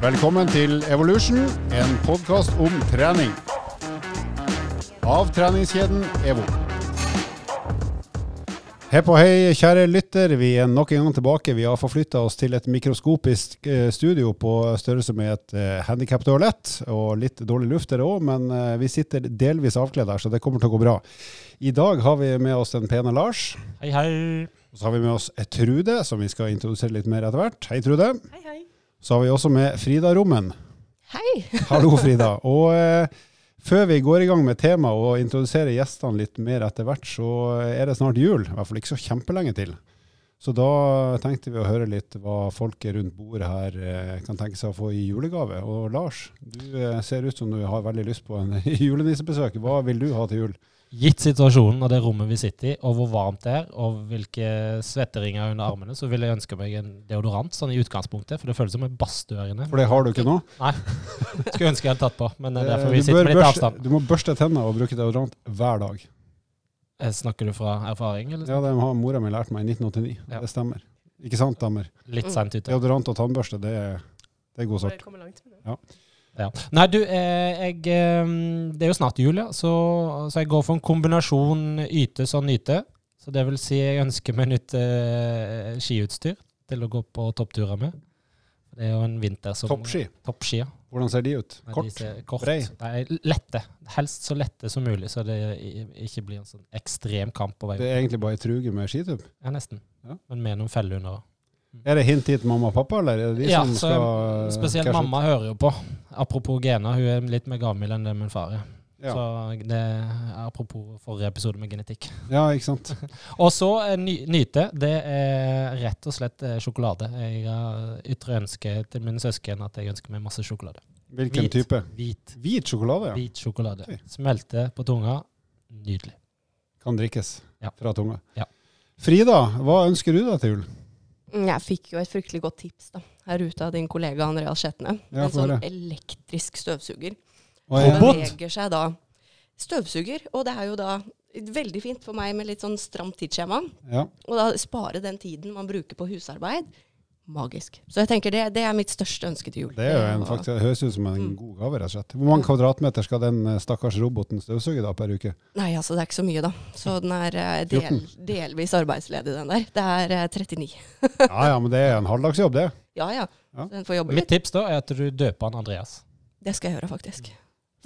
Velkommen til Evolution, en podkast om trening. Av treningskjeden EVO. Hepp og hei, kjære lytter. Vi er nok en gang tilbake. Vi har forflytta oss til et mikroskopisk eh, studio på størrelse med et eh, handikaptoalett. Og litt dårlig luft er det òg, men eh, vi sitter delvis avkledd her, så det kommer til å gå bra. I dag har vi med oss den pene Lars. Hei, hei. Og så har vi med oss Trude, som vi skal introdusere litt mer etter hvert. Hei, Trude. Hei, hei. Så har vi også med Frida Rommen. Hei. Hallo, Frida. Og eh, før vi går i gang med temaet og introduserer gjestene litt mer etter hvert, så er det snart jul. I hvert fall ikke så kjempelenge til. Så da tenkte vi å høre litt hva folket rundt bordet her eh, kan tenke seg å få i julegave. Og Lars, du eh, ser ut som du har veldig lyst på en julenissebesøk. Hva vil du ha til jul? Gitt situasjonen og det rommet vi sitter i, og hvor varmt det er, og hvilke svetteringer under armene, så vil jeg ønske meg en deodorant sånn i utgangspunktet, for det føles som en badstue her inne. For det har du ikke nå. Nei. Skulle ønske jeg hadde tatt på, men det er Eh, derfor vi sitter med litt børste, avstand. du må børste tennene og bruke deodorant hver dag. Eh, Snakker du fra erfaring, eller? Ja, Det har mora mi lært meg i 1989. Ja. Det stemmer. Ikke sant, damer? Litt sent ute. Deodorant og tannbørste, det er, det er god Det kommer langt med det. Ja. Nei, du, eh, jeg, eh, det er jo snart jul, ja, så, så jeg går for en kombinasjon yte som nyte. Så det vil si jeg ønsker meg nytt eh, skiutstyr til å gå på toppturer med. Det er jo en vinter som Toppski, Toppski, ja. hvordan ser de ut? Nei, Kort? de kort. brei? Nei, lette. Helst så lette som mulig, så det ikke blir en sånn ekstrem kamp på vei. Det er egentlig bare ei truge med skitupp. Ja, nesten. Ja. Men med noen feller under. Er det hint hit mamma og pappa, eller er det de Ja, som så skal Spesielt cashe ut? mamma hører jo på. Apropos Gena, hun er litt mer gammel enn det min far er. Ja. Så det er apropos forrige episode med genetikk. ja, ikke sant. Og så eh, ny, nyte. Det er rett og slett eh, sjokolade. Jeg har ytre ønske til mine søsken at jeg ønsker meg masse sjokolade. Hvilken Hvit. type? Hvit. Hvit sjokolade, ja. Hvit sjokolade. Oi. Smelte på tunga. Nydelig. Kan drikkes Ja. fra tunga. Ja. Frida, hva ønsker du deg til jul? Jeg fikk jo et fryktelig godt tips da, her ute av din kollega Andreas Skjetne. Ja, en sånn elektrisk støvsuger. Er det? beveger seg da støvsuger, og det er jo da veldig fint for meg med litt sånn stramt tidsskjema. Ja. Og da spare den tiden man bruker på husarbeid. Magisk. Så jeg tenker det, det er mitt største ønske til jul. Det er jo en, faktisk, det høres ut som en Mm. god gave, rett og slett. Hvor mange kvadratmeter skal den eh, stakkars roboten støvsuge da per uke? Nei, altså det er ikke så mye, da. Så den er eh, del, delvis arbeidsledig, den der. Det er eh, 39. Ja ja, men det er en halvdagsjobb, det. Ja ja. Ja. Så Den får jobbe Mitt tips da er at du døper han Andreas. Det skal jeg gjøre, faktisk.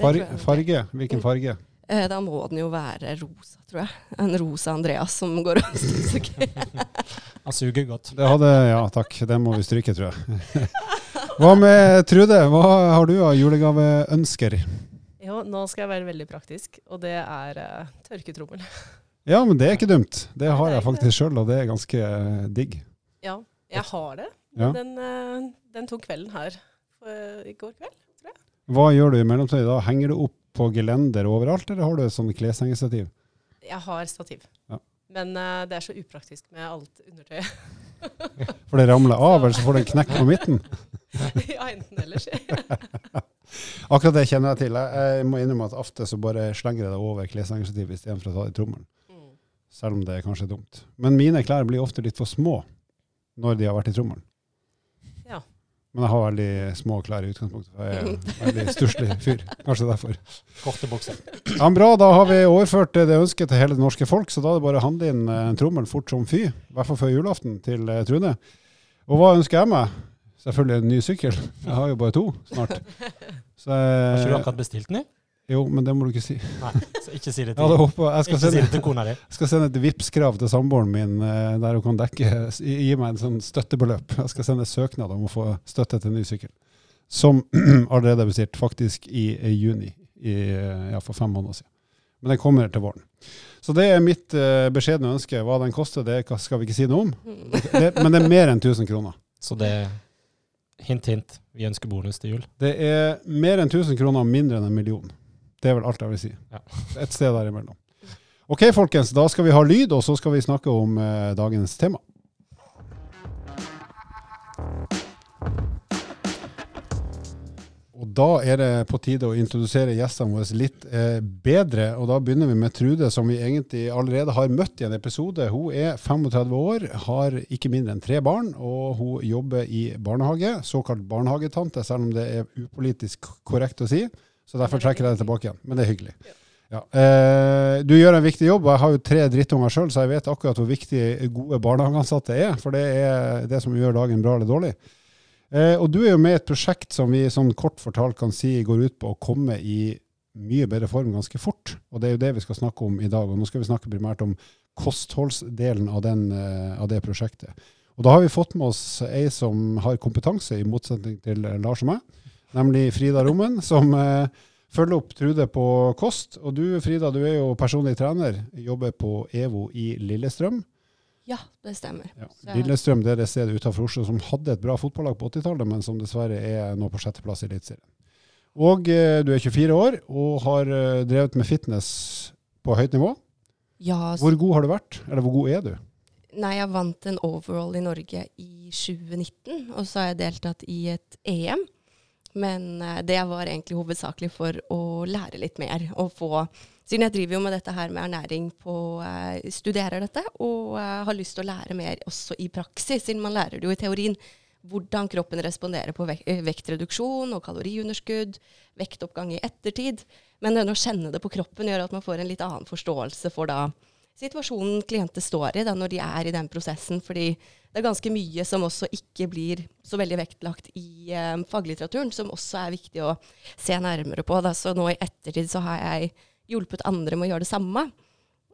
Farge? Hvilken farge? Eh, Da må den jo være rosa, tror jeg. En rosa Andreas som går og støvsuger. Han suger godt. Det hadde, ja takk, Det må vi stryke, tror jeg. Hva med Trude, hva har du av julegaveønsker? Jo, nå skal jeg være veldig praktisk, og det er uh, tørketrommel. Ja, men det er ikke dumt. Det har jeg faktisk sjøl, og det er ganske uh, digg. Ja, jeg har det. Ja. Den, uh, den tok kvelden her i går kveld. tror jeg. Hva gjør du i mellomtiden da? Henger du opp på gelender overalt, eller har du et sånt kleshengestativ? Jeg har stativ. Ja. Men uh, det er så upraktisk med alt undertøyet. For det ramler av, eller så får du en knekk på midten? ja, enten eller. Akkurat det kjenner jeg til. Jeg, må innrømme at ofte så bare slenger jeg det over kleshengestativet istedenfor å ta det i trommelen. Mm. Selv om det er kanskje dumt. Men mine klær blir ofte litt for små når de har vært i trommelen. Men jeg har veldig små klær i utgangspunktet. for Jeg er en veldig stusslig fyr. Kanskje derfor. Korte bukser. Ja, bra, da har vi overført det ønsket til hele det norske folk, så da er det bare å handle inn eh, en trommel fort som fy. I hvert fall før julaften til eh, Trune. Og hva ønsker jeg meg? Selvfølgelig en ny sykkel. Jeg har jo bare to snart. Så, Har ikke du eh, akkurat bestilt den? Jo, men det må du ikke si. Nei, så ikke si det Jeg til, håpet, jeg skal sende, si det til kona di. jeg skal sende et Vipps-krav til samboeren min eh, der hun kan dekke, gi meg en sånn støttebeløp. Jeg skal sende søknad om å få støtte til en ny sykkel. Som allerede er bestilt, faktisk i, i juni, i, eh, ja, for fem måneder siden. Men den kommer til våren. Så det er mitt uh, beskjedne ønske. Hva den koster, det skal vi ikke si noe om. Det, men det er mer enn 1000 kroner. Så det er Hint, hint. Vi ønsker bonus til jul. Det er mer enn 1000 kroner mindre enn en million. Det er vel alt jeg vil si. Ja. Et sted der imellom. Ok, folkens. Da skal vi ha lyd, og så skal vi snakke om eh, dagens tema. Og da er det på tide å introdusere gjestene våre litt eh, bedre. Og da begynner vi med Trude, som vi egentlig allerede har møtt i en episode. Hun er 35 år, har ikke mindre enn tre barn, og hun jobber i barnehage. Såkalt barnehagetante, selv om det er upolitisk korrekt å si. Så derfor trekker jeg det tilbake igjen. Men det er hyggelig. Ja. Eh, du gjør en viktig jobb, og jeg har jo tre drittunger sjøl, så jeg vet akkurat hvor viktig gode barnehageansatte er. For det er det som gjør dagen bra eller dårlig. Eh, og du er jo med i et prosjekt som vi sånn kort fortalt kan si går ut på å komme i mye bedre form ganske fort. Og det er jo det vi skal snakke om i dag. Og nå skal vi snakke primært om kostholdsdelen av, den, eh, av det prosjektet. Og da har vi fått med oss ei som har kompetanse, i motsetning til Lars og meg, nemlig Frida Rommen, som eh, følger opp Trude på kost. Og du Frida, du er jo personlig trener, jobber på EVO i Lillestrøm. Ja, det stemmer. Ja. Lillestrøm det er det stedet utenfor Oslo som hadde et bra fotballag på 80-tallet, men som dessverre er nå på sjetteplass i Eliteserien. Og eh, du er 24 år og har eh, drevet med fitness på høyt nivå. Ja, Hvor god har du vært, eller hvor god er du? Nei, jeg vant en overall i Norge i 2019, og så har jeg deltatt i et EM. Men eh, det var egentlig hovedsakelig for å lære litt mer. Og få Siden jeg driver jo med dette her med ernæring på eh, Studerer dette, og eh, har lyst til å lære mer også i praksis, siden man lærer det jo i teorien. Hvordan kroppen responderer på vektreduksjon og kaloriunderskudd, vektoppgang i ettertid. Men det å kjenne det på kroppen gjør at man får en litt annen forståelse for da situasjonen klienter står i da, når de er i den prosessen. Fordi det er ganske mye som også ikke blir så veldig vektlagt i eh, faglitteraturen, som også er viktig å se nærmere på. Da. Så nå i ettertid så har jeg hjulpet andre med å gjøre det samme.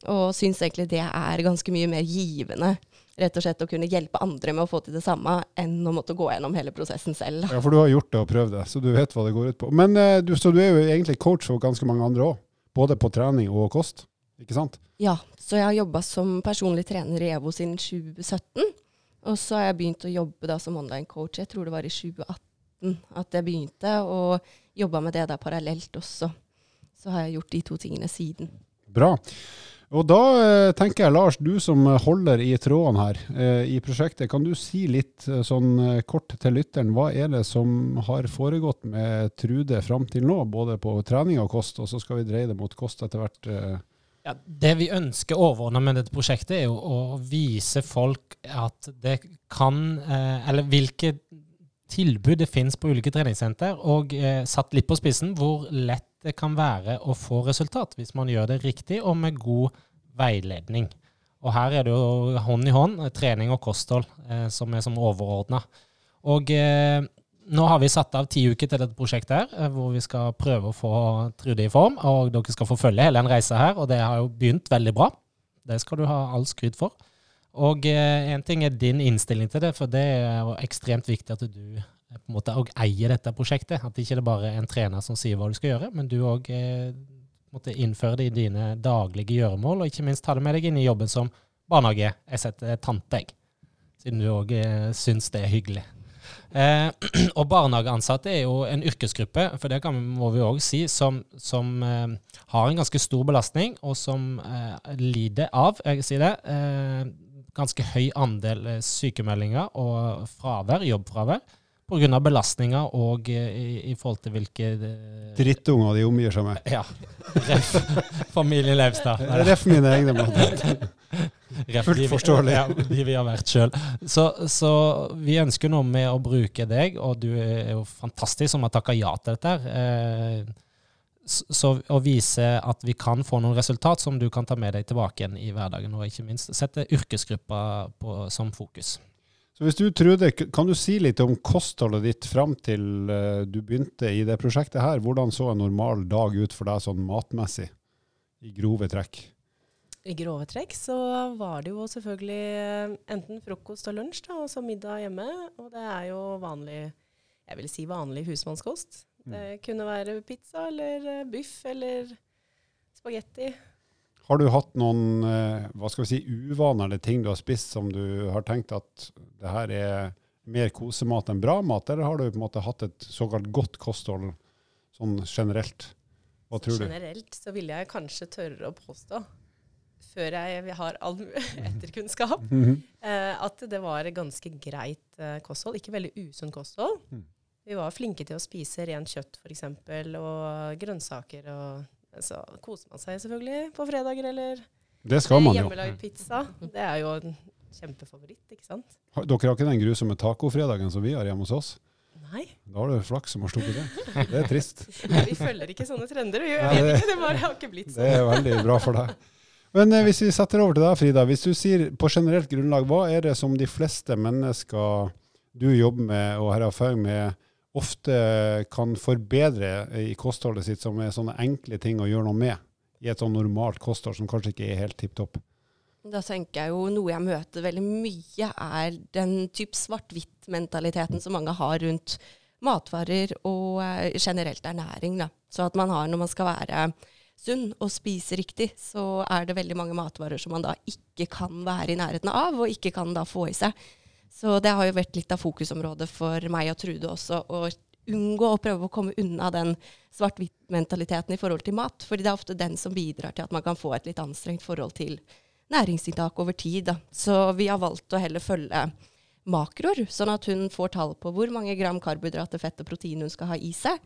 Og syns egentlig det er ganske mye mer givende. Rett og slett å kunne hjelpe andre med å få til det samme, enn å måtte gå gjennom hele prosessen selv. Ja, For du har gjort det og prøvd det, så du vet hva det går ut på. Men eh, du, så du er jo egentlig coach for ganske mange andre òg, både på trening og kost, ikke sant? Ja, så jeg har jobba som personlig trener i EVO siden 2017. Og så har jeg begynt å jobbe da som online-coach. Jeg tror det var i 2018 at jeg begynte, og jobba med det der parallelt også. Så har jeg gjort de to tingene siden. Bra. Og da eh, tenker jeg, Lars, du som holder i trådene her eh, i prosjektet, kan du si litt eh, sånn kort til lytteren, hva er det som har foregått med Trude fram til nå, både på trening og kost, og så skal vi dreie det mot kost etter hvert. eh. Ja, det vi ønsker overordna med dette prosjektet, er jo å vise folk at det kan eh, Eller hvilke tilbud det finnes på ulike treningssenter, og eh, satt litt på spissen hvor lett det kan være å få resultat hvis man gjør det riktig og med god veiledning. Og her er det jo hånd i hånd, eh, trening og kosthold, som er som overordna. Og nå har vi satt av ti uker til dette prosjektet, her, eh, hvor vi skal prøve å få Trude i form. Og dere skal få følge hele den reisa her, og det har jo begynt veldig bra. Det skal du ha all skryt for. Og én ting er din innstilling til det, for det er jo ekstremt viktig at du eh, på en måte òg eier dette prosjektet. At det ikke er bare en trener som sier hva du skal gjøre, men du òg eh, innføre det i dine daglige gjøremål, og ikke minst ta det med deg inn i jobben som barnehage. Jeg setter tante, jeg, siden du òg eh, syns det er hyggelig. Eh, og barnehageansatte er jo en yrkesgruppe, for det kan, må vi òg si, som, som eh, har en ganske stor belastning, og som eh, lider av, jeg sier det, eh, ganske høy andel eh, sykemeldinger og fravær, jobbfravær, pga. belastninger og eh, i, i forhold til hvilke Drittunger de omgir seg med. Ja. Ref. Familien Leivstad. Ref mine egne Fullt forståelig. Ja, de vi har vært sjøl. Så, så vi ønsker nå med å bruke deg, og du er jo fantastisk som har takka ja til dette. her. Eh, så å vise at vi kan få noen resultat som du kan ta med deg tilbake igjen i hverdagen, og ikke minst sette yrkesgruppa på, som fokus. Så hvis du Trude, kan du si litt om kostholdet ditt fram til eh, du begynte i det prosjektet her? Hvordan så en normal dag ut for deg sånn matmessig, i grove trekk? I grove trekk så var det jo selvfølgelig eh, enten frokost og lunsj, da, og så middag hjemme. Og det er jo vanlig, jeg vil si vanlig husmannskost. Det kunne være pizza eller eh, biff eller spagetti. Har du hatt noen eh, hva skal vi si, uvaner eller ting du har spist som du har tenkt at det her er mer kosemat enn bra mat, eller har du på en måte hatt et såkalt godt kosthold sånn generelt? Hva tror du? Generelt så ville jeg kanskje tørre å påstå, før jeg har all etterkunnskap, Mhm. eh, at det var ganske greit eh, kosthold. Ikke veldig usunt kosthold. Mm. Vi var flinke til å spise rent kjøtt f.eks. og grønnsaker. og så koser man seg selvfølgelig på fredager eller Det skal man hjemmelagd pizza. Det er jo en kjempefavoritt, ikke sant? Har- Dere har ikke den grusomme tacofredagen som vi har hjemme hos oss? Nei, Da har du flaks som har sluppet det. Det er trist. vi følger ikke sånne trender. Vi, jeg vet ikke, det bare har ikke blitt sånn. Det sånn. er veldig bra for deg. Men eh, hvis vi setter over til deg, Frida. Hvis du sier på generelt grunnlag, hva er det som de fleste mennesker du jobber med og har erfaring med, ofte kan forbedre i kostholdet sitt, som er sånne enkle ting å gjøre noe med i et sånn normalt kosthold som kanskje ikke er helt tipp topp? Da tenker jeg jo noe jeg møter veldig mye, er den type svart-hvitt-mentaliteten som mange har rundt matvarer og eh, generelt ernæring. Da. Så at man har når man skal være sunn og spise riktig, så er det veldig mange matvarer som man da ikke kan være i nærheten av, og ikke kan da få i seg. Så det har jo vært litt av fokusområdet for meg og Trude også, å unngå å prøve å komme unna den svart-hvitt-mentaliteten i forhold til mat. fordi det er ofte den som bidrar til at man kan få et litt anstrengt forhold til næringsinntak over tid. Da. Så vi har valgt å heller følge makroer, sånn at hun får tall på hvor mange gram karbohydrater, fett og protein hun skal ha i seg.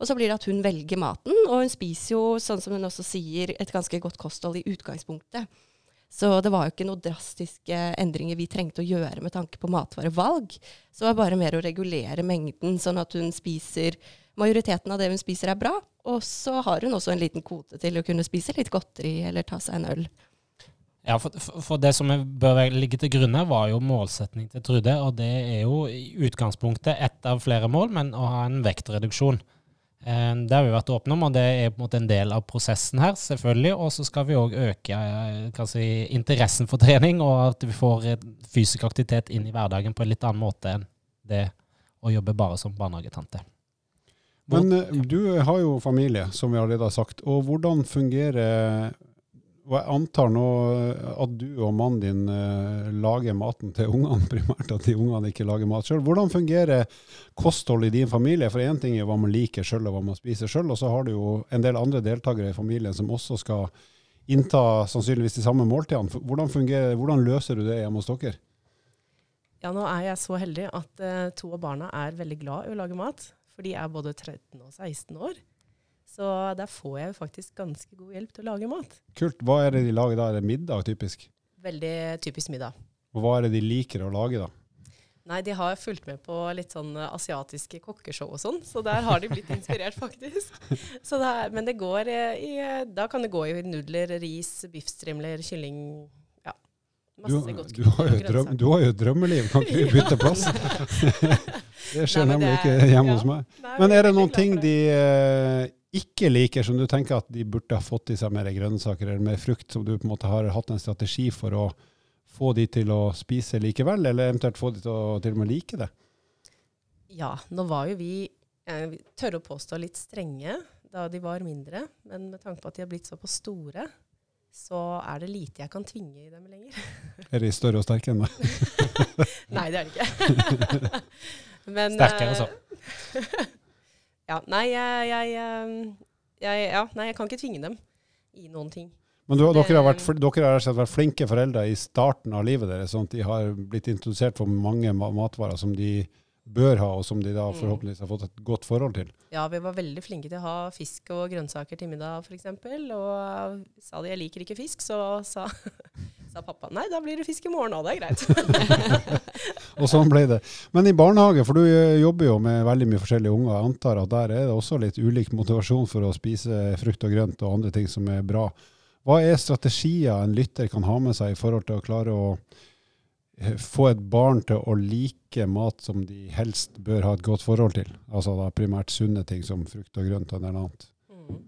Og så blir det at hun velger maten, og hun spiser jo, sånn som hun også sier, et ganske godt kosthold i utgangspunktet. Så det var jo ikke noen drastiske endringer vi trengte å gjøre med tanke på matvarevalg. Så det var bare mer å regulere mengden, sånn at hun spiser Majoriteten av det hun spiser er bra, og så har hun også en liten kvote til å kunne spise litt godteri eller ta seg en øl. Ja, for, for det som bør ligge til grunn her, var jo målsetning til Trude. Og det er jo i utgangspunktet ett av flere mål, men å ha en vektreduksjon. Eh, Det har vi vært åpne om, og det er på en måte en del av prosessen her, selvfølgelig. Og så skal vi òg øke eh, si, interessen for trening, og at vi får eh, fysisk aktivitet inn i hverdagen på en litt annen måte enn det å jobbe bare som barnehagetante. Men du har jo familie, som vi allerede har sagt. Og hvordan fungerer og Jeg antar nå at du og mannen din eh, lager maten til ungene, primært at de ungene ikke lager mat sjøl. Hvordan fungerer kosthold i din familie? For én ting er hva man liker sjøl og hva man spiser sjøl, og så har du jo en del andre deltakere i familien som også skal innta sannsynligvis de samme måltidene. Hvordan, fungerer, hvordan løser du det hjemme hos dere? Ja, nå er jeg så heldig at eh, to av barna er veldig glad i å lage mat. For de er både 13 og 16 år. Så der får jeg jo faktisk ganske god hjelp til å lage mat. Kult. Hva er det de lager da? Er det middag typisk? Veldig typisk middag. Og hva er det de liker å lage da? Nei, de har fulgt med på litt sånn eh, asiatiske kokkeshow og sånn, så der har de blitt inspirert, faktisk. Så det er, men det går eh, i Da kan det gå i nudler, ris, biffstrimler, kylling Ja. Du, Masse godt du, har jo drøm, du har jo drømmeliv, kan ikke vi bytte plass? det skjer Nei, nemlig det ikke hjemme ja. hos meg. Nei, Men er det noen ting de eh, ikke liker, som du tenker at de burde ha fått i seg mer grønnsaker eller mer frukt, som du på en måte har hatt en strategi for å få de til å spise likevel, eller eventuelt få de til å til og med like det? Ja, nå var jo vi, jeg vi tørre å påstå, litt strenge da de var mindre. Men med tanke på at de har blitt såpass store, så er det lite jeg kan tvinge i dem lenger. Er de større og sterke enn meg? Nei, det er det ikke. Men, Sterkere, eh, så. ja, nei, jeg, jeg, eh, jeg, ja, nei, jeg kan ikke tvinge dem i noen ting. Men du, dere, har vært, dere har vært flinke foreldre i starten av livet deres, sånn at de har blitt introdusert for mange matvarer som de bør ha, og som de da Mm. forhåpentligvis har fått et godt forhold til. Ja, vi var veldig flinke til å ha fisk og grønnsaker til middag, f.eks. Og sa de jeg liker ikke fisk, så sa, sa pappa nei, da blir det fisk i morgen òg, det er greit. Og sånn ble det. Men i barnehage, for du eh, jobber jo med veldig mye forskjellige unger, jeg antar at der er det også litt ulik motivasjon for å spise frukt og grønt og andre ting som er bra. Hva er strategier en lytter kan ha med seg i forhold til å klare å få et barn til å like mat som de helst bør ha et godt forhold til? Altså da primært sunne ting som frukt og grønt og en del annet. Mm.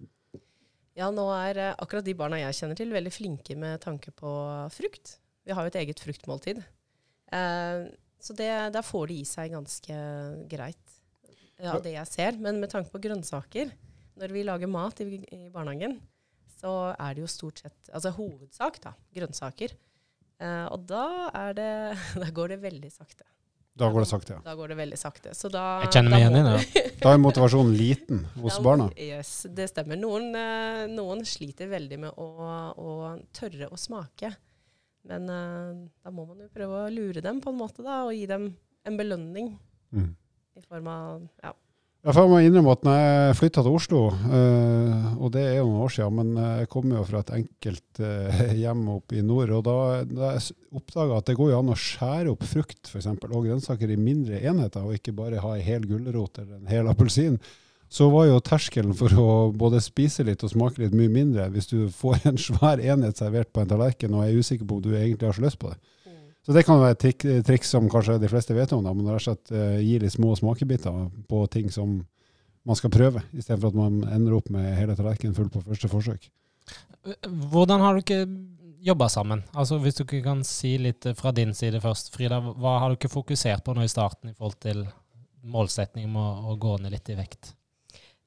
Ja, nå er eh, akkurat de barna jeg kjenner til, veldig flinke med tanke på frukt. Vi har jo et eget fruktmåltid. Eh, så det, der får de i seg ganske greit, ja, det jeg ser. Men med tanke på grønnsaker, når vi lager mat i, i barnehagen, så er det jo stort sett, altså hovedsak da, grønnsaker. Eh, og da er det, da går det veldig sakte. Da går det sakte, ja. Da går det veldig sakte. Så da, Jeg kjenner meg igjen i det. Da er motivasjonen liten hos da, barna. Yes, det stemmer. Noen, eh, noen sliter veldig med å, å tørre å smake. Men eh, da må man jo prøve å lure dem på en måte, da, og gi dem en belønning Mm. I form av ja. Jeg må innrømme at når jeg flytta til Oslo, øh, og det er jo noen år siden, men jeg kommer jo fra et enkelt øh, hjem oppe i nord, og da, da jeg at det går jo an å skjære opp frukt for eksempel, og grønnsaker i mindre enheter, og ikke bare ha en hel gulrot eller en hel appelsin, så var jo terskelen for å både spise litt og smake litt mye mindre hvis du får en svær enhet servert på en tallerken og er usikker på om du egentlig har så lyst på det. Så det kan være et triks som kanskje de fleste vet om, da, men rett og slett uh, gi litt små smakebiter på ting som man skal prøve, istedenfor at man ender opp med hele tallerkenen full på første forsøk. Hvordan har dere jobba sammen? Altså Hvis du ikke kan si litt fra din side først, Frida. Hva har dere fokusert på nå i starten i forhold til målsetning om å, å gå ned litt i vekt?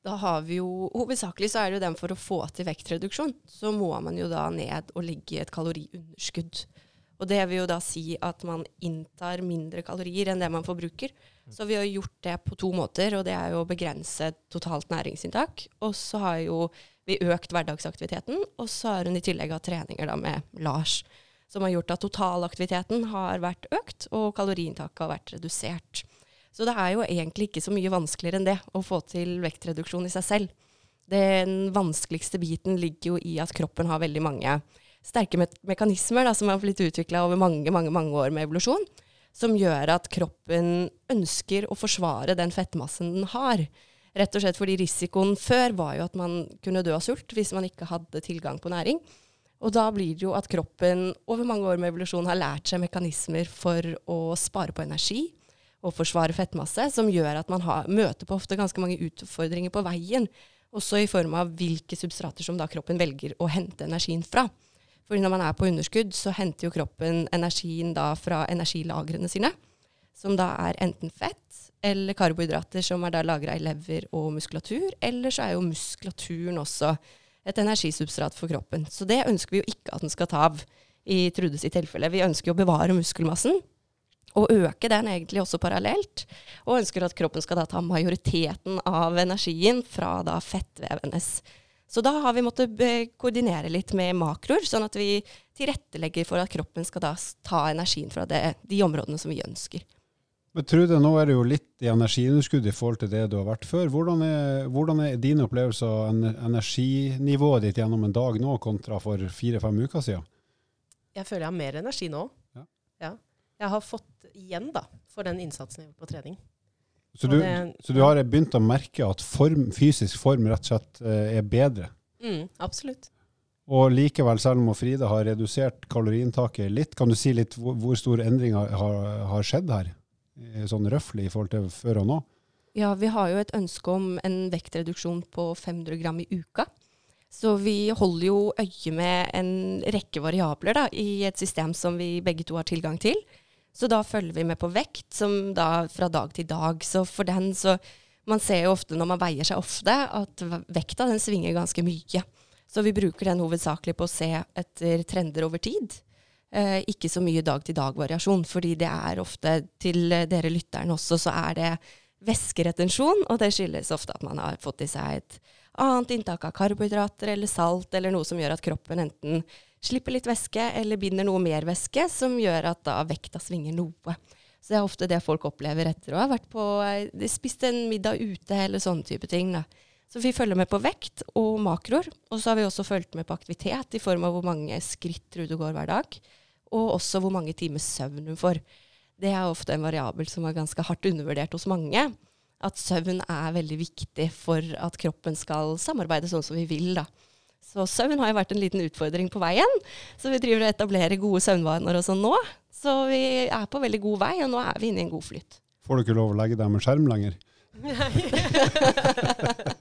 Da har vi jo, Hovedsakelig så er det jo den for å få til vektreduksjon. Så må man jo da ned og ligge i et kaloriunderskudd. Og det vil jo da si at man inntar mindre kalorier enn det man forbruker. Så vi har gjort det på to måter, og det er jo å begrense totalt næringsinntak. Og så har jo vi økt hverdagsaktiviteten, og så har hun i tillegg hatt treninger da med Lars. Som har gjort at totalaktiviteten har vært økt, og kaloriinntaket har vært redusert. Så det er jo egentlig ikke så mye vanskeligere enn det å få til vektreduksjon i seg selv. Den vanskeligste biten ligger jo i at kroppen har veldig mange sterke me mekanismer da, som har blitt utvikla over mange, mange, mange år med evolusjon, som gjør at kroppen ønsker å forsvare den fettmassen den har. Rett og slett fordi risikoen før var jo at man kunne dø av sult hvis man ikke hadde tilgang på næring. Og da blir det jo at kroppen over mange år med evolusjon har lært seg mekanismer for å spare på energi og forsvare fettmasse, som gjør at man har, møter på ofte ganske mange utfordringer på veien. Også i form av hvilke substrater som da kroppen velger å hente energien fra. Fordi når man er på underskudd, så henter jo kroppen energien da fra energilagrene sine, som da er enten fett eller karbohydrater som er da lagra i lever og muskulatur. Eller så er jo muskulaturen også et energisubstrat for kroppen. Så det ønsker vi jo ikke at den skal ta av i Trudes i tilfelle. Vi ønsker jo å bevare muskelmassen og øke den egentlig også parallelt. Og ønsker at kroppen skal da ta majoriteten av energien fra da fettvevenes. Så da har vi måttet koordinere litt med makroer, sånn at vi tilrettelegger for at kroppen skal da ta energien fra det, de områdene som vi ønsker. Men Trude, nå er det jo litt i energiunderskudd i forhold til det du har vært før. Hvordan er, hvordan er din opplevelse av energinivået ditt gjennom en dag nå, kontra for fire-fem uker siden? Jeg føler jeg har mer energi nå. Ja. ja. Jeg har fått igjen da, for den innsatsen jeg gjorde på trening. Så du, det, så du, har begynt å merke at form, fysisk form rett og slett eh, er bedre? Mm, absolutt. Og likevel, selv om Frida har redusert kaloriinntaket litt, kan du si litt hvor, hvor stor endring har, har, skjedd her? Sånn røftlig i forhold til før og nå? Ja, vi har jo et ønske om en vektreduksjon på 500 gram i uka. Så vi holder jo øye med en rekke variabler da, i et system som vi begge to har tilgang til. Så da følger vi med på vekt, som da fra dag til dag. Så for den så Man ser jo ofte når man veier seg ofte, at vekta den svinger ganske mye. Så vi bruker den hovedsakelig på å se etter trender over tid. Eh, ikke så mye dag-til-dag-variasjon, fordi det er ofte til dere lytterne også, så er det væskeretensjon, og det skyldes ofte at man har fått i seg et annet inntak av karbohydrater eller salt, eller noe som gjør at kroppen enten slipper litt væske eller binder noe mer væske, som gjør at da vekta svinger noe. Så det er ofte det folk opplever etter å ha vært på de spist en middag ute eller sånne type ting. Da. Så vi følger med på vekt og makroer. Og så har vi også fulgt med på aktivitet i form av hvor mange skritt Rude går hver dag. Og også hvor mange timer søvn hun får. Det er ofte en variabel som er ganske hardt undervurdert hos mange. At søvn er veldig viktig for at kroppen skal samarbeide sånn som vi vil. da. Så søvn har jo vært en liten utfordring på veien. Så vi driver og etablerer gode søvnvaner og sånn nå. Så vi er på veldig god vei, og nå er vi inne i en god flyt. Får du ikke lov å legge deg med skjerm lenger?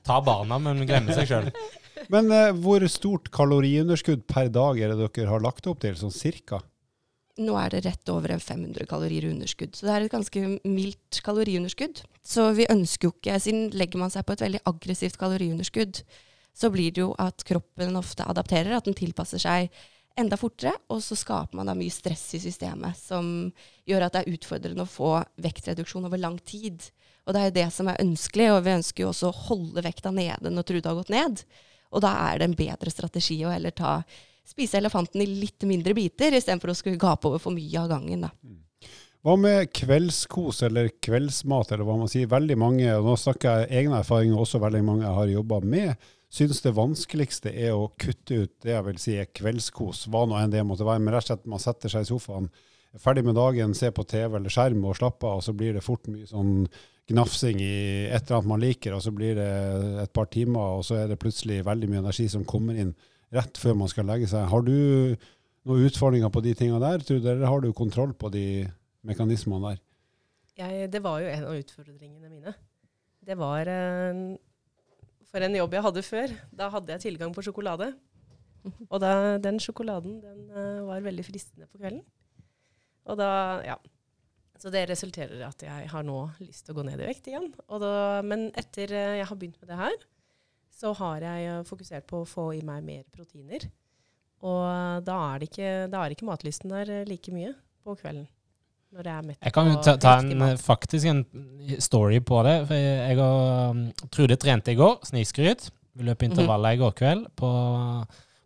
Ta barna, men glemme seg sjøl. Men eh, hvor stort kaloriunderskudd per dag er det dere har lagt opp til, sånn cirka? Nå er det rett over en 500 kalorier underskudd, så det er et ganske mildt kaloriunderskudd. Så vi ønsker jo ikke, siden legger man seg på et veldig aggressivt kaloriunderskudd, så blir det jo at kroppen ofte adapterer, at den tilpasser seg enda fortere, og så skaper man da mye stress i systemet som gjør at det er utfordrende å få vektreduksjon over lang tid. Og det er jo det som er ønskelig, og vi ønsker jo også å holde vekta nede når Trude har gått ned. Og da er det en bedre strategi å heller ta, spise elefanten i litt mindre biter, istedenfor å skulle gape over for mye av gangen. da. Mm. Hva med kveldskos eller kveldsmat, eller hva man sier? Veldig mange, og nå snakker jeg egne erfaringer, også veldig mange jeg har jobba med, syns det vanskeligste er å kutte ut det jeg vil si er kveldskos, hva nå enn det måtte være. Men rett og slett man setter seg i sofaen, er ferdig med dagen, ser på TV eller skjerm og slapper av, og så blir det fort mye sånn gnafsing i et eller annet man liker, og så blir det et par timer, og så er det plutselig veldig mye energi som kommer inn rett før man skal legge seg. Har du noen utfordringer på de tingene der, tror du, eller har du kontroll på de mekanismene der? Jeg, det var jo en av utfordringene mine. Det var For en jobb jeg hadde før, da hadde jeg tilgang på sjokolade. Og da, den sjokoladen den eh, var veldig fristende på kvelden. Og da, ja. Så det resulterer i at jeg har nå lyst til å gå ned i vekt igjen. Da, men etter eh, jeg har begynt med det her, så har jeg eh, fokusert på å få i meg mer proteiner. Og da er, ikke, da er ikke matlysten der like mye på kvelden. Når jeg er mett Jeg kan jo ta, ta en, faktisk en story på det. For jeg, jeg og um, Trude trente i går, snikskryt. Vi løp intervaller i går kveld på,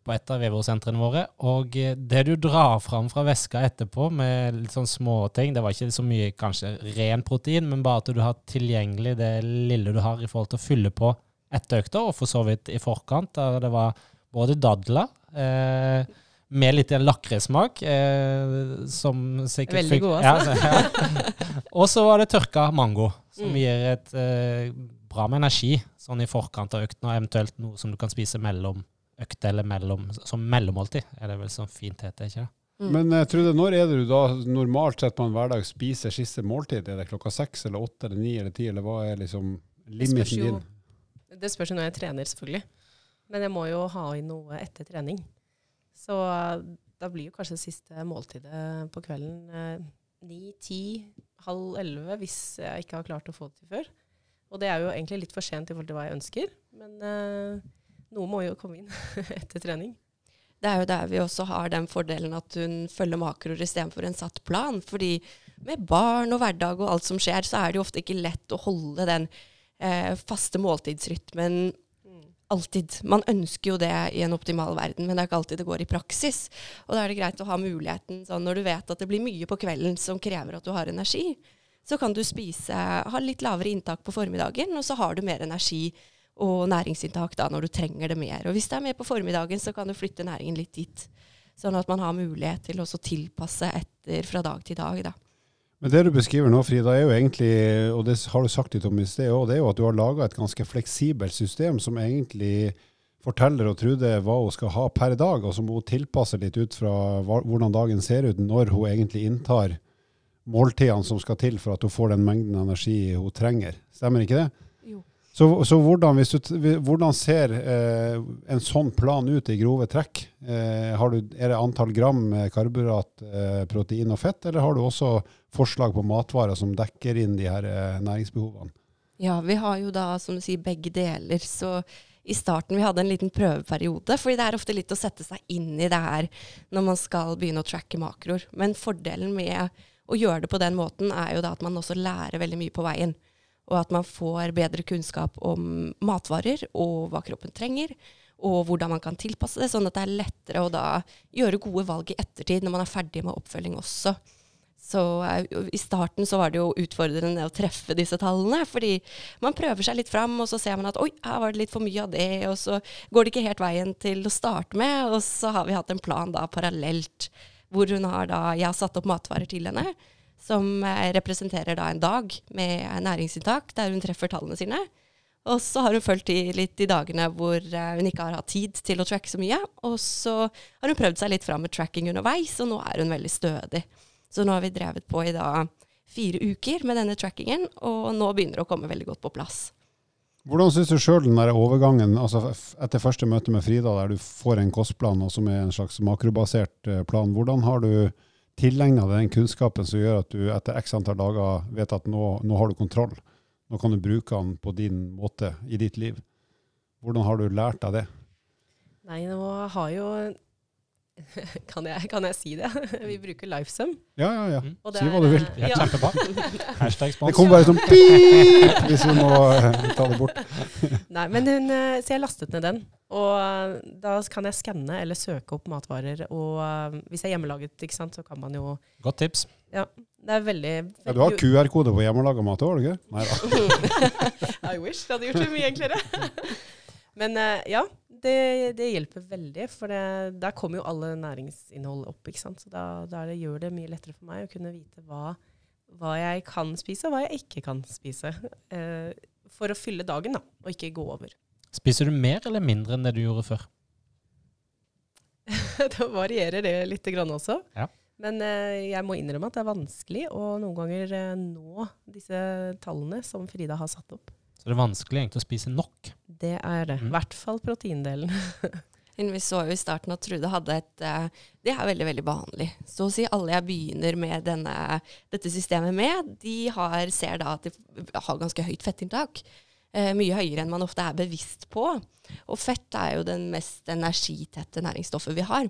på et av Vevo-sentrene våre. Og eh, det du drar fram fra veska etterpå med litt sånn småting Det var ikke så mye kanskje ren protein, men bare at du har tilgjengelig det lille du har i forhold til å fylle på etter økta, og for så vidt i forkant. Der det var både dadler eh, med litt lakrismak, eh, som sikkert Veldig god, altså. Ja, så- ja. Og så var det tørka mango, som Mm. gir et eh, bra med energi sånn i forkant av økten, og eventuelt noe som du kan spise mellom økt eller mellom, som mellommåltid, er det vel sånn fint heter, ikke det? Mm. Men jeg Trude, når er det du da normalt sett på en hverdag spiser siste måltid? Er det klokka seks eller åtte eller ni eller ti, eller hva er liksom limiten din? det spørs jo når jeg trener, selvfølgelig. Men jeg må jo ha i noe etter trening. Så da blir jo kanskje siste måltidet på kvelden eh, ni, ti, halv elleve, hvis jeg ikke har klart å få det til før. Og det er jo egentlig litt for sent i forhold til hva jeg ønsker, men eh, noe må jo komme inn etter trening. Det er jo der vi også har den fordelen at hun følger makroer istedenfor en satt plan. Fordi med barn og hverdag og alt som skjer, så er det jo ofte ikke lett å holde den eh, faste måltidsrytmen alltid. Man ønsker jo det i en optimal verden, men det er ikke alltid det går i praksis. Og da er det greit å ha muligheten sånn når du vet at det blir mye på kvelden som krever at du har energi. Så kan du spise, ha litt lavere inntak på formiddagen, og så har du mer energi og næringsinntak da når du trenger det mer. Og hvis det er mer på formiddagen, så kan du flytte næringen litt dit. Sånn at man har mulighet til å tilpasse etter fra dag til dag. da. Men det du beskriver nå, Frida, er jo egentlig, og det har du sagt litt om i sted òg, det er jo at du har laga et ganske fleksibelt system som egentlig forteller og Trude hva hun skal ha per dag, og som hun tilpasser litt ut fra hvordan dagen ser ut når hun egentlig inntar måltidene som skal til for at hun får den mengden energi hun trenger. Stemmer ikke det? Så, så hvordan, du, hvordan ser eh, en sånn plan ut i grove trekk? Eh, du, er det antall gram eh, karbohydrat, eh, protein og fett, eller har du også forslag på matvarer som dekker inn de her eh, næringsbehovene? Ja, vi har jo da, som du sier, begge deler. Så i starten vi hadde en liten prøveperiode, fordi det er ofte litt å sette seg inn i det her når man skal begynne å tracke makroer. Men fordelen med å gjøre det på den måten er jo da at man også lærer veldig mye på veien. Og at man får bedre kunnskap om matvarer og hva kroppen trenger. Og hvordan man kan tilpasse det, sånn at det er lettere å da gjøre gode valg i ettertid når man er ferdig med oppfølging også. Så eh, I starten så var det jo utfordrende å treffe disse tallene. Fordi man prøver seg litt fram, og så ser man at oi, her var det litt for mye av det. Og så går det ikke helt veien til å starte med. Og så har vi hatt en plan da parallelt hvor hun har da Jeg har satt opp matvarer til henne som eh, representerer da en dag med næringsinntak der hun treffer tallene sine. Og så har hun fulgt de litt de dagene hvor eh, hun ikke har hatt tid til å tracke så mye. Og så har hun prøvd seg litt fram med tracking underveis, og nå er hun veldig stødig. Så nå har vi drevet på i da fire uker med denne trackingen, og nå begynner det å komme veldig godt på plass. Hvordan syns du sjøl den der overgangen, altså etter første møte med Frida, der du får en kostplan og som er en slags makrobasert eh, plan, hvordan har du tilegna deg den kunnskapen som gjør at du etter x antall dager vet at nå, nå har du kontroll? Nå kan du bruke den på din måte i ditt liv. Hvordan har du lært deg det? Nei, nå har jo Kan jeg, kan jeg si det? Vi bruker Lifesum. Ja, ja, ja. Mm. Si hva du vil. Ja, Ja. kjempebra. Hashtag Det kommer bare sånn pip hvis vi må eh, ta det bort. Nei, men hun, eh, så jeg lastet ned den. Og eh, da kan jeg skanne eller søke opp matvarer. Og hvis jeg er hjemmelaget, ikke sant, så kan man jo Godt tips. Det er veldig Ja, du har QR-kode på hjemmelaga mat òg, har du ikke? Nei da. I wish. Det hadde gjort det mye enklere. Men eh, ja, det, det hjelper veldig. For det, der kommer jo alle næringsinnhold opp. ikke sant? Så da, da det gjør det mye lettere for meg å kunne vite hva, hva jeg kan spise, og hva jeg ikke kan spise. eh, for å fylle dagen, da, og ikke gå over. Spiser du mer eller mindre enn det du gjorde før? da varierer det litt grann også. Ja. Men eh, jeg må innrømme at det er vanskelig å noen ganger eh, nå disse tallene som Frida har satt opp. Så det er vanskelig egentlig å spise nok. Det er det. I Mm. hvert fall proteindelen. Vi så jo i starten at Trude hadde et eh, Det er veldig veldig vanlig. Så å si alle jeg begynner med denne, dette systemet med, de har, ser da at de har ganske høyt fettinntak. Eh, mye høyere enn man ofte er bevisst på. Og fett er jo den mest energitette næringsstoffet vi har.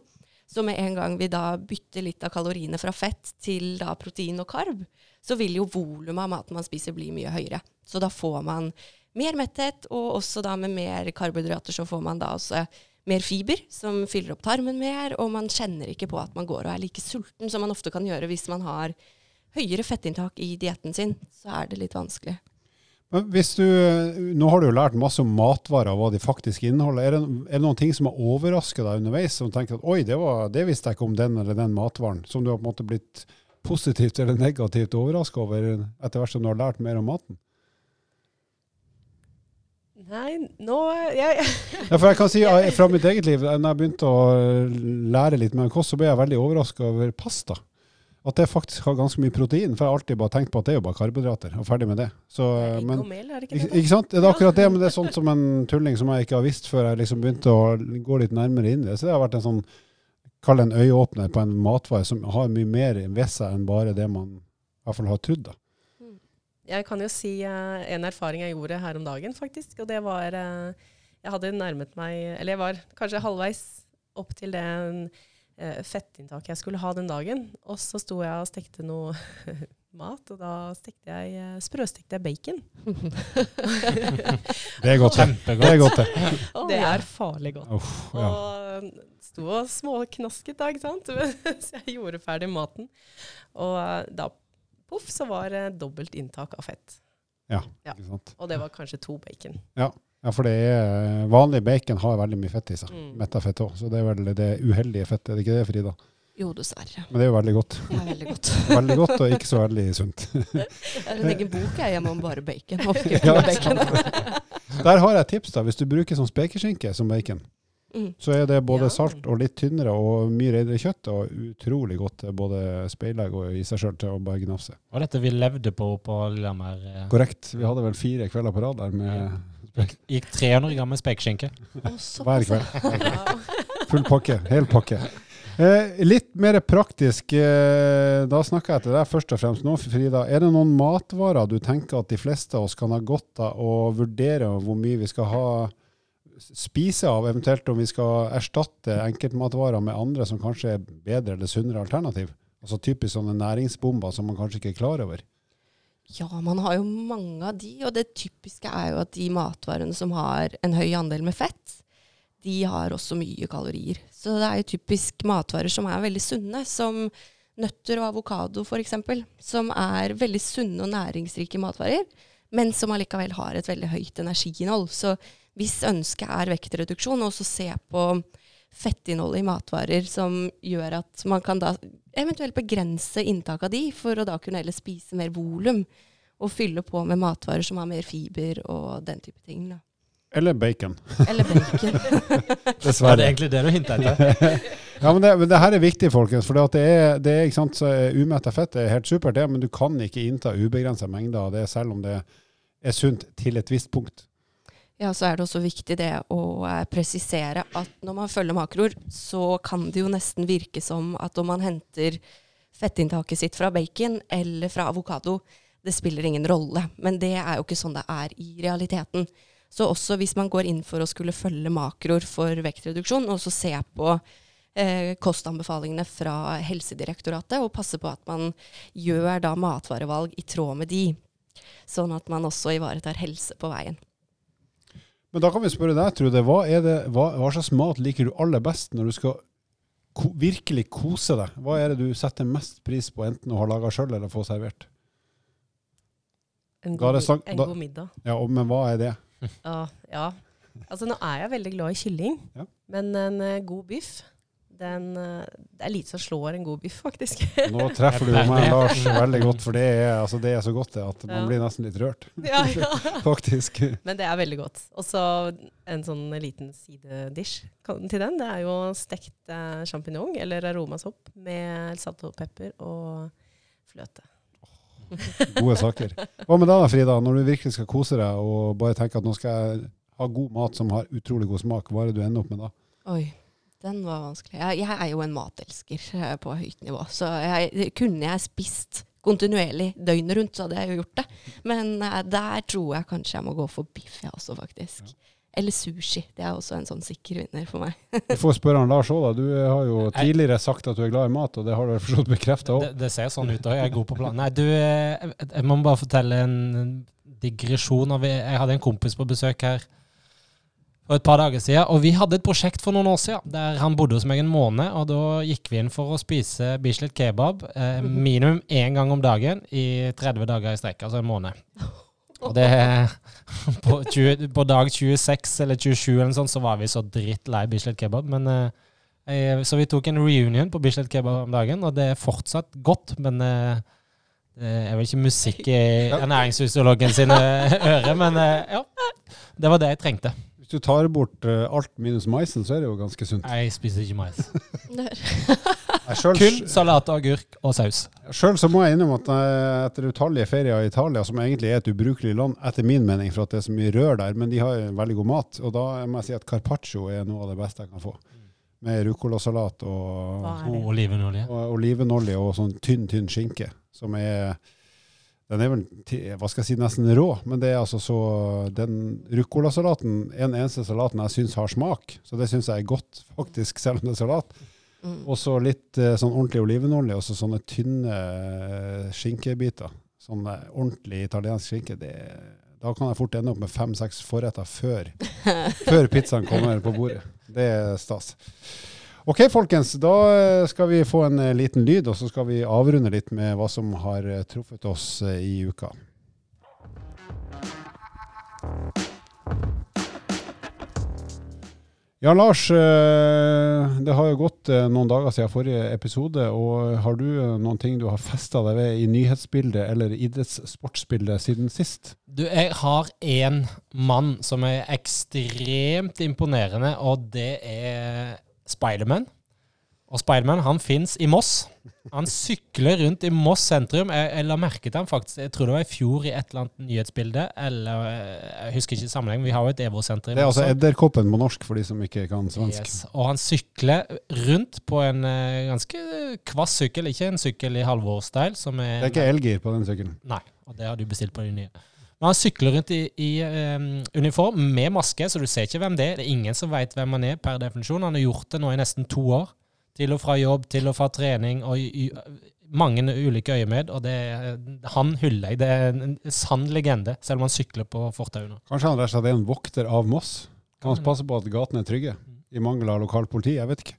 Så med en gang vi da bytter litt av kaloriene fra fett til da protein og karb, så vil jo volumet av maten man spiser bli mye høyere. Så da får man mer metthet, og også da med mer karbohydrater så får man da også mer fiber, som fyller opp tarmen mer, og man kjenner ikke på at man går og er like sulten som man ofte kan gjøre hvis man har høyere fettinntak i dietten sin. Så er det litt vanskelig. Men hvis du, nå har du jo lært masse om matvarer og hva de faktisk inneholder. Er det, er det noen ting som har overrasket deg underveis, som tenker at oi, det, var, det visste jeg ikke om den eller den matvaren, som du har på en måte blitt positivt eller negativt overraska over etter hvert som du har lært mer om maten? Nei, nå jeg, Ja, for jeg kan si eh, fra mitt eget liv, når jeg begynte å lære litt mer om kost, så ble jeg veldig overraska over pasta. At det faktisk har ganske mye protein. For jeg har alltid bare tenkt på at det er jo bare karbohydrater, og ferdig med det. Så, det men, og mel, er det ikke ikke, det? ikke sant? Det er akkurat det, men det er sånt som en tulling som jeg ikke har visst før jeg liksom begynte å gå litt nærmere inn i det. Så det har vært en sånn, kall det en øyeåpner på en matvare som har mye mer ved seg enn bare det man i hvert fall har trodd. da. Jeg kan jo si eh, en erfaring jeg gjorde her om dagen, faktisk. Og det var eh, Jeg hadde nærmet meg Eller jeg var kanskje halvveis opp til uh, fettinntaket jeg skulle ha den dagen. Og så sto jeg og stekte noe mat, og da stekte jeg uh, sprøstekte jeg bacon. Det er godt, det. Kjempegodt. Det er godt, det. Det er farlig godt. Uff, ja. Og sto og småknasket da, ikke sant. så jeg gjorde ferdig maten. Og eh, da poff, så var det dobbelt inntak av fett. Ja. Ikke sant? Og det var kanskje to bacon. Ja, for det er, vanlig bacon har veldig mye fett i seg. Mm. Metafett òg. Så det er vel det uheldige fettet. Er det ikke det, Frida? Jo, dessverre. Men det er jo veldig godt. Det er veldig godt. Veldig godt og ikke så veldig sunt. Det er en egen bok jeg hjemme om bare bacon. Ja, bacon. Der har jeg et tips. da. Hvis du bruker sånn spekeskinke som bacon, Mm. så er det både Ja. salt og litt tynnere og mye renere kjøtt. Og utrolig godt både speilegg og i seg sjøl til å bare gnafse. Og dette vi levde på på Lillehammer. eh, Korrekt. Vi hadde vel fire kvelder på rad der med Gikk 300 gram med spekeskinke. Hver kveld. Full pakke. Hel pakke. Eh, litt mer praktisk, eh, da snakker jeg til deg først og fremst nå, Frida. Er det noen matvarer du tenker at de fleste av oss kan ha godt av å vurdere hvor mye vi skal ha spise av, eventuelt om vi skal erstatte enkeltmatvarer med andre som kanskje er bedre eller sunnere alternativ? Altså typisk sånne næringsbomber som man kanskje ikke er klar over. Ja, man har jo mange av de, og det typiske er jo at de matvarene som har en høy andel med fett, de har også mye kalorier. Så det er jo typisk matvarer som er veldig sunne, som nøtter og avokado f.eks., som er veldig sunne og næringsrike matvarer, men som allikevel har et veldig høyt energiinnhold. Så hvis ønsket er vektreduksjon, og så se på fettinnholdet i matvarer som gjør at man kan da eventuelt begrense inntak av de, for å da kunne heller spise mer volum, og fylle på med matvarer som har mer fiber og den type ting. Da. Eller bacon. Eller bacon. Dessverre. Ja, det er egentlig det du hinter etter? Ja, men det, men det her er viktig, folkens. For det er, det er ikke sant, så umetta fett er helt supert, det, men du kan ikke innta ubegrensa mengder av det, selv om det er sunt til et visst punkt. Ja, så er det også viktig det å eh, presisere at når man følger makroer, så kan det jo nesten virke som at om man henter fettinntaket sitt fra bacon eller fra avokado, det spiller ingen rolle. Men det er jo ikke sånn det er i realiteten. Så også hvis man går inn for å skulle følge makroer for vektreduksjon, og så se på eh, kostanbefalingene fra Helsedirektoratet, og passe på at man gjør da matvarevalg i tråd med de. Sånn at man også ivaretar helse på veien. Men da kan vi spørre deg, Trude. Hva, er det, hva, hva slags mat liker du aller best når du skal ko virkelig kose deg? Hva er det du setter mest pris på, enten å ha laga sjøl eller få servert? En god, sagt- en god middag. Ja, og, Men hva er det? Ja, ja. Altså, nå er jeg veldig glad i kylling, Ja. men en uh, god biff den, eh, Det er lite som slår en god biff, faktisk. Nå treffer du meg, Lars, veldig godt, for det er, altså, det er så godt det at man Ja. blir nesten litt rørt, ja, ja. faktisk. Men det er veldig godt. Og så en sånn liten sidedish til den. Det er jo stekt eh, sjampinjong eller aromasopp med salt og pepper og fløte. Gode saker. Hva med deg da, Frida? Når du virkelig skal kose deg og bare tenke at nå skal jeg ha god mat som har utrolig god smak, hva er det du ender opp med da? Oi, den var vanskelig. Jeg, jeg er jo en matelsker eh, på høyt nivå, så jeg, kunne jeg spist kontinuerlig døgnet rundt, så hadde jeg jo gjort det. Men uh, der tror jeg kanskje jeg må gå for biff, jeg også, faktisk. Eller sushi. Det er også en sånn sikker vinner for meg. Vi får spørre han Lars òg, da. Du har jo tidligere sagt at du er glad i mat, og det har du forstått bekrefta òg. Det, det ser sånn ut òg. Jeg er god på plan. Nei, du, eh, jeg må bare fortelle en digresjon. Jeg hadde en kompis på besøk her for et par dager siden, og vi hadde et prosjekt for noen år siden der han bodde hos meg en måned, og da gikk vi inn for å spise Bislett kebab eh, minimum én gang om dagen i 30 dager i strekk, altså en måned. Og det på, 20, på dag 26 eller 27 eller sånn, så var vi så drittlei Bislett kebab. Men, eh, så vi tok en reunion på Bislett kebab om dagen, og det er fortsatt godt. Men eh, det er vel ikke musikk i ernæringsfysiologen sine ører. Men eh, ja, det var det jeg trengte. Hvis du tar bort uh, alt minus maisen, så er det jo ganske sunt. Jeg spiser ikke mais. Selv- Kun salat agurk og saus. Sjøl så må jeg innrømme at eh, etter utallige ferier i Italia, som egentlig er et ubrukelig land, etter min mening, for at det er så mye rør der, men de har veldig god mat. Og da må jeg si at carpaccio er noe av det beste jeg kan få. Med ruccolasalat og, Og olivenolje. og olivenolje og sånn tynn, tynn skinke, som er den er vel hva skal jeg si, nesten rå, men det er altså så Den ruccolasalaten er den eneste salaten jeg syns har smak, så det syns jeg er godt, faktisk, selv om det er salat. Mm. Og så litt eh, sånn ordentlig olivenolje, og så sånne tynne eh, skinkebiter. Sånn eh, ordentlig italiensk skinke. Det, da kan jeg fort ende opp med fem-seks forretter før, før pizzaen kommer på bordet. Det er stas. Ok, folkens. Da eh, skal vi få en eh, liten lyd, og så skal vi avrunde litt med hva som har eh, truffet oss i uka. Ja, Lars. Det har jo gått noen dager siden forrige episode. og Har du noen ting du har festa deg ved i nyhetsbildet eller idrettssportsbildet siden sist? Du, jeg har én mann som er ekstremt imponerende, og det er Spiderman. Og Spiderman han fins i Moss. Han sykler rundt i Moss sentrum. Jeg, jeg la merke til han faktisk, jeg tror det var i fjor i et eller annet nyhetsbilde. Eller eh, jeg husker ikke sammenheng. Vi har jo et EVO-senter Det er altså. Edderkoppen på norsk, for de som ikke kan svensk. Yes. Og han sykler rundt på en eh, ganske kvass sykkel, ikke en sykkel i Halvor-style. er... Det er ikke elgir på den sykkelen. Nei, og det har du bestilt på de nye. Men han sykler rundt i, i um, uniform med maske, så du ser ikke hvem det er. Det er ingen som vet hvem han er per definisjon. Han har gjort det nå i nesten to år. Til og fra jobb, til og fra trening, og i, i mange ulike øyemed. Og det, han hyller jeg. Det er en sann legende, selv om han sykler på fortauet nå. Kanskje han rett og slett er en vokter av Moss? Kan han passe på at gatene er trygge? I mangel av lokalt politi? Jeg vet ikke.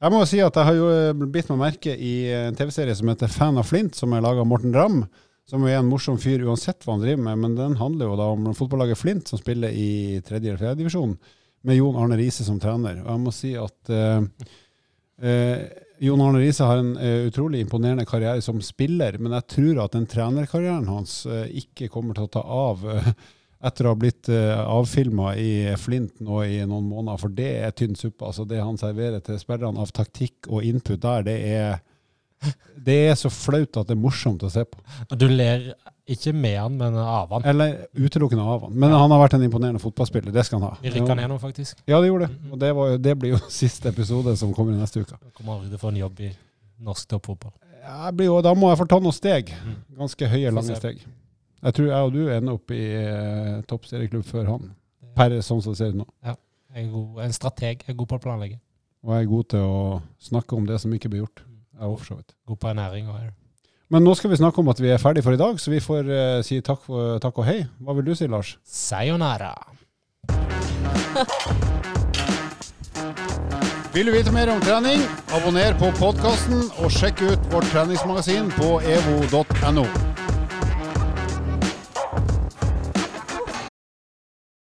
Jeg må jo si at jeg har jo eh, bitt meg merke i en TV-serie som heter Fan av Flint, som er laga av Morten Ramm. Som er en morsom fyr uansett hva han driver med, men den handler jo da om fotballaget Flint, som spiller i tredje eller fjerde divisjon, med Jon Arne Riise som trener. Og jeg må si at eh, eh, Jon Arne Riise har en uh, utrolig imponerende karriere som spiller, men jeg tror at den trenerkarrieren hans uh, ikke kommer til å ta av uh, etter å ha blitt uh, avfilma i Flint nå i noen måneder, for det er tynn suppe. Altså det han serverer til spillerne av taktikk og input der, det er, det er så flaut at det er morsomt å se på. Du ler ikke med han, men av han. Eller utelukkende av han. Men han har vært en imponerende fotballspiller, det skal han ha. Vi rykka ned nå, faktisk. Ja, det gjorde det. Og det, var, det blir jo siste episode som kommer i neste uke. Jeg kommer aldri til å få en jobb i norsk toppfotball. Jo, da må jeg få ta noen steg. Mm. Ganske høye, lange steg. Jeg tror jeg og du ender opp i eh, toppserieklubb før han. Per sånn som det ser ut nå. Jeg er god, en strateg. Jeg er god på å planlegge. Og jeg er god til å snakke om det som ikke blir gjort. Òg, for så vidt. God på ernæring her. Men nå skal vi snakke om at vi er ferdig for i dag, så vi får eh, si takk, for, takk og hei. Hva vil du si, Lars? Sayonara. Vil du vite mer om trening, abonner på podkasten og sjekk ut vårt treningsmagasin på evo.no.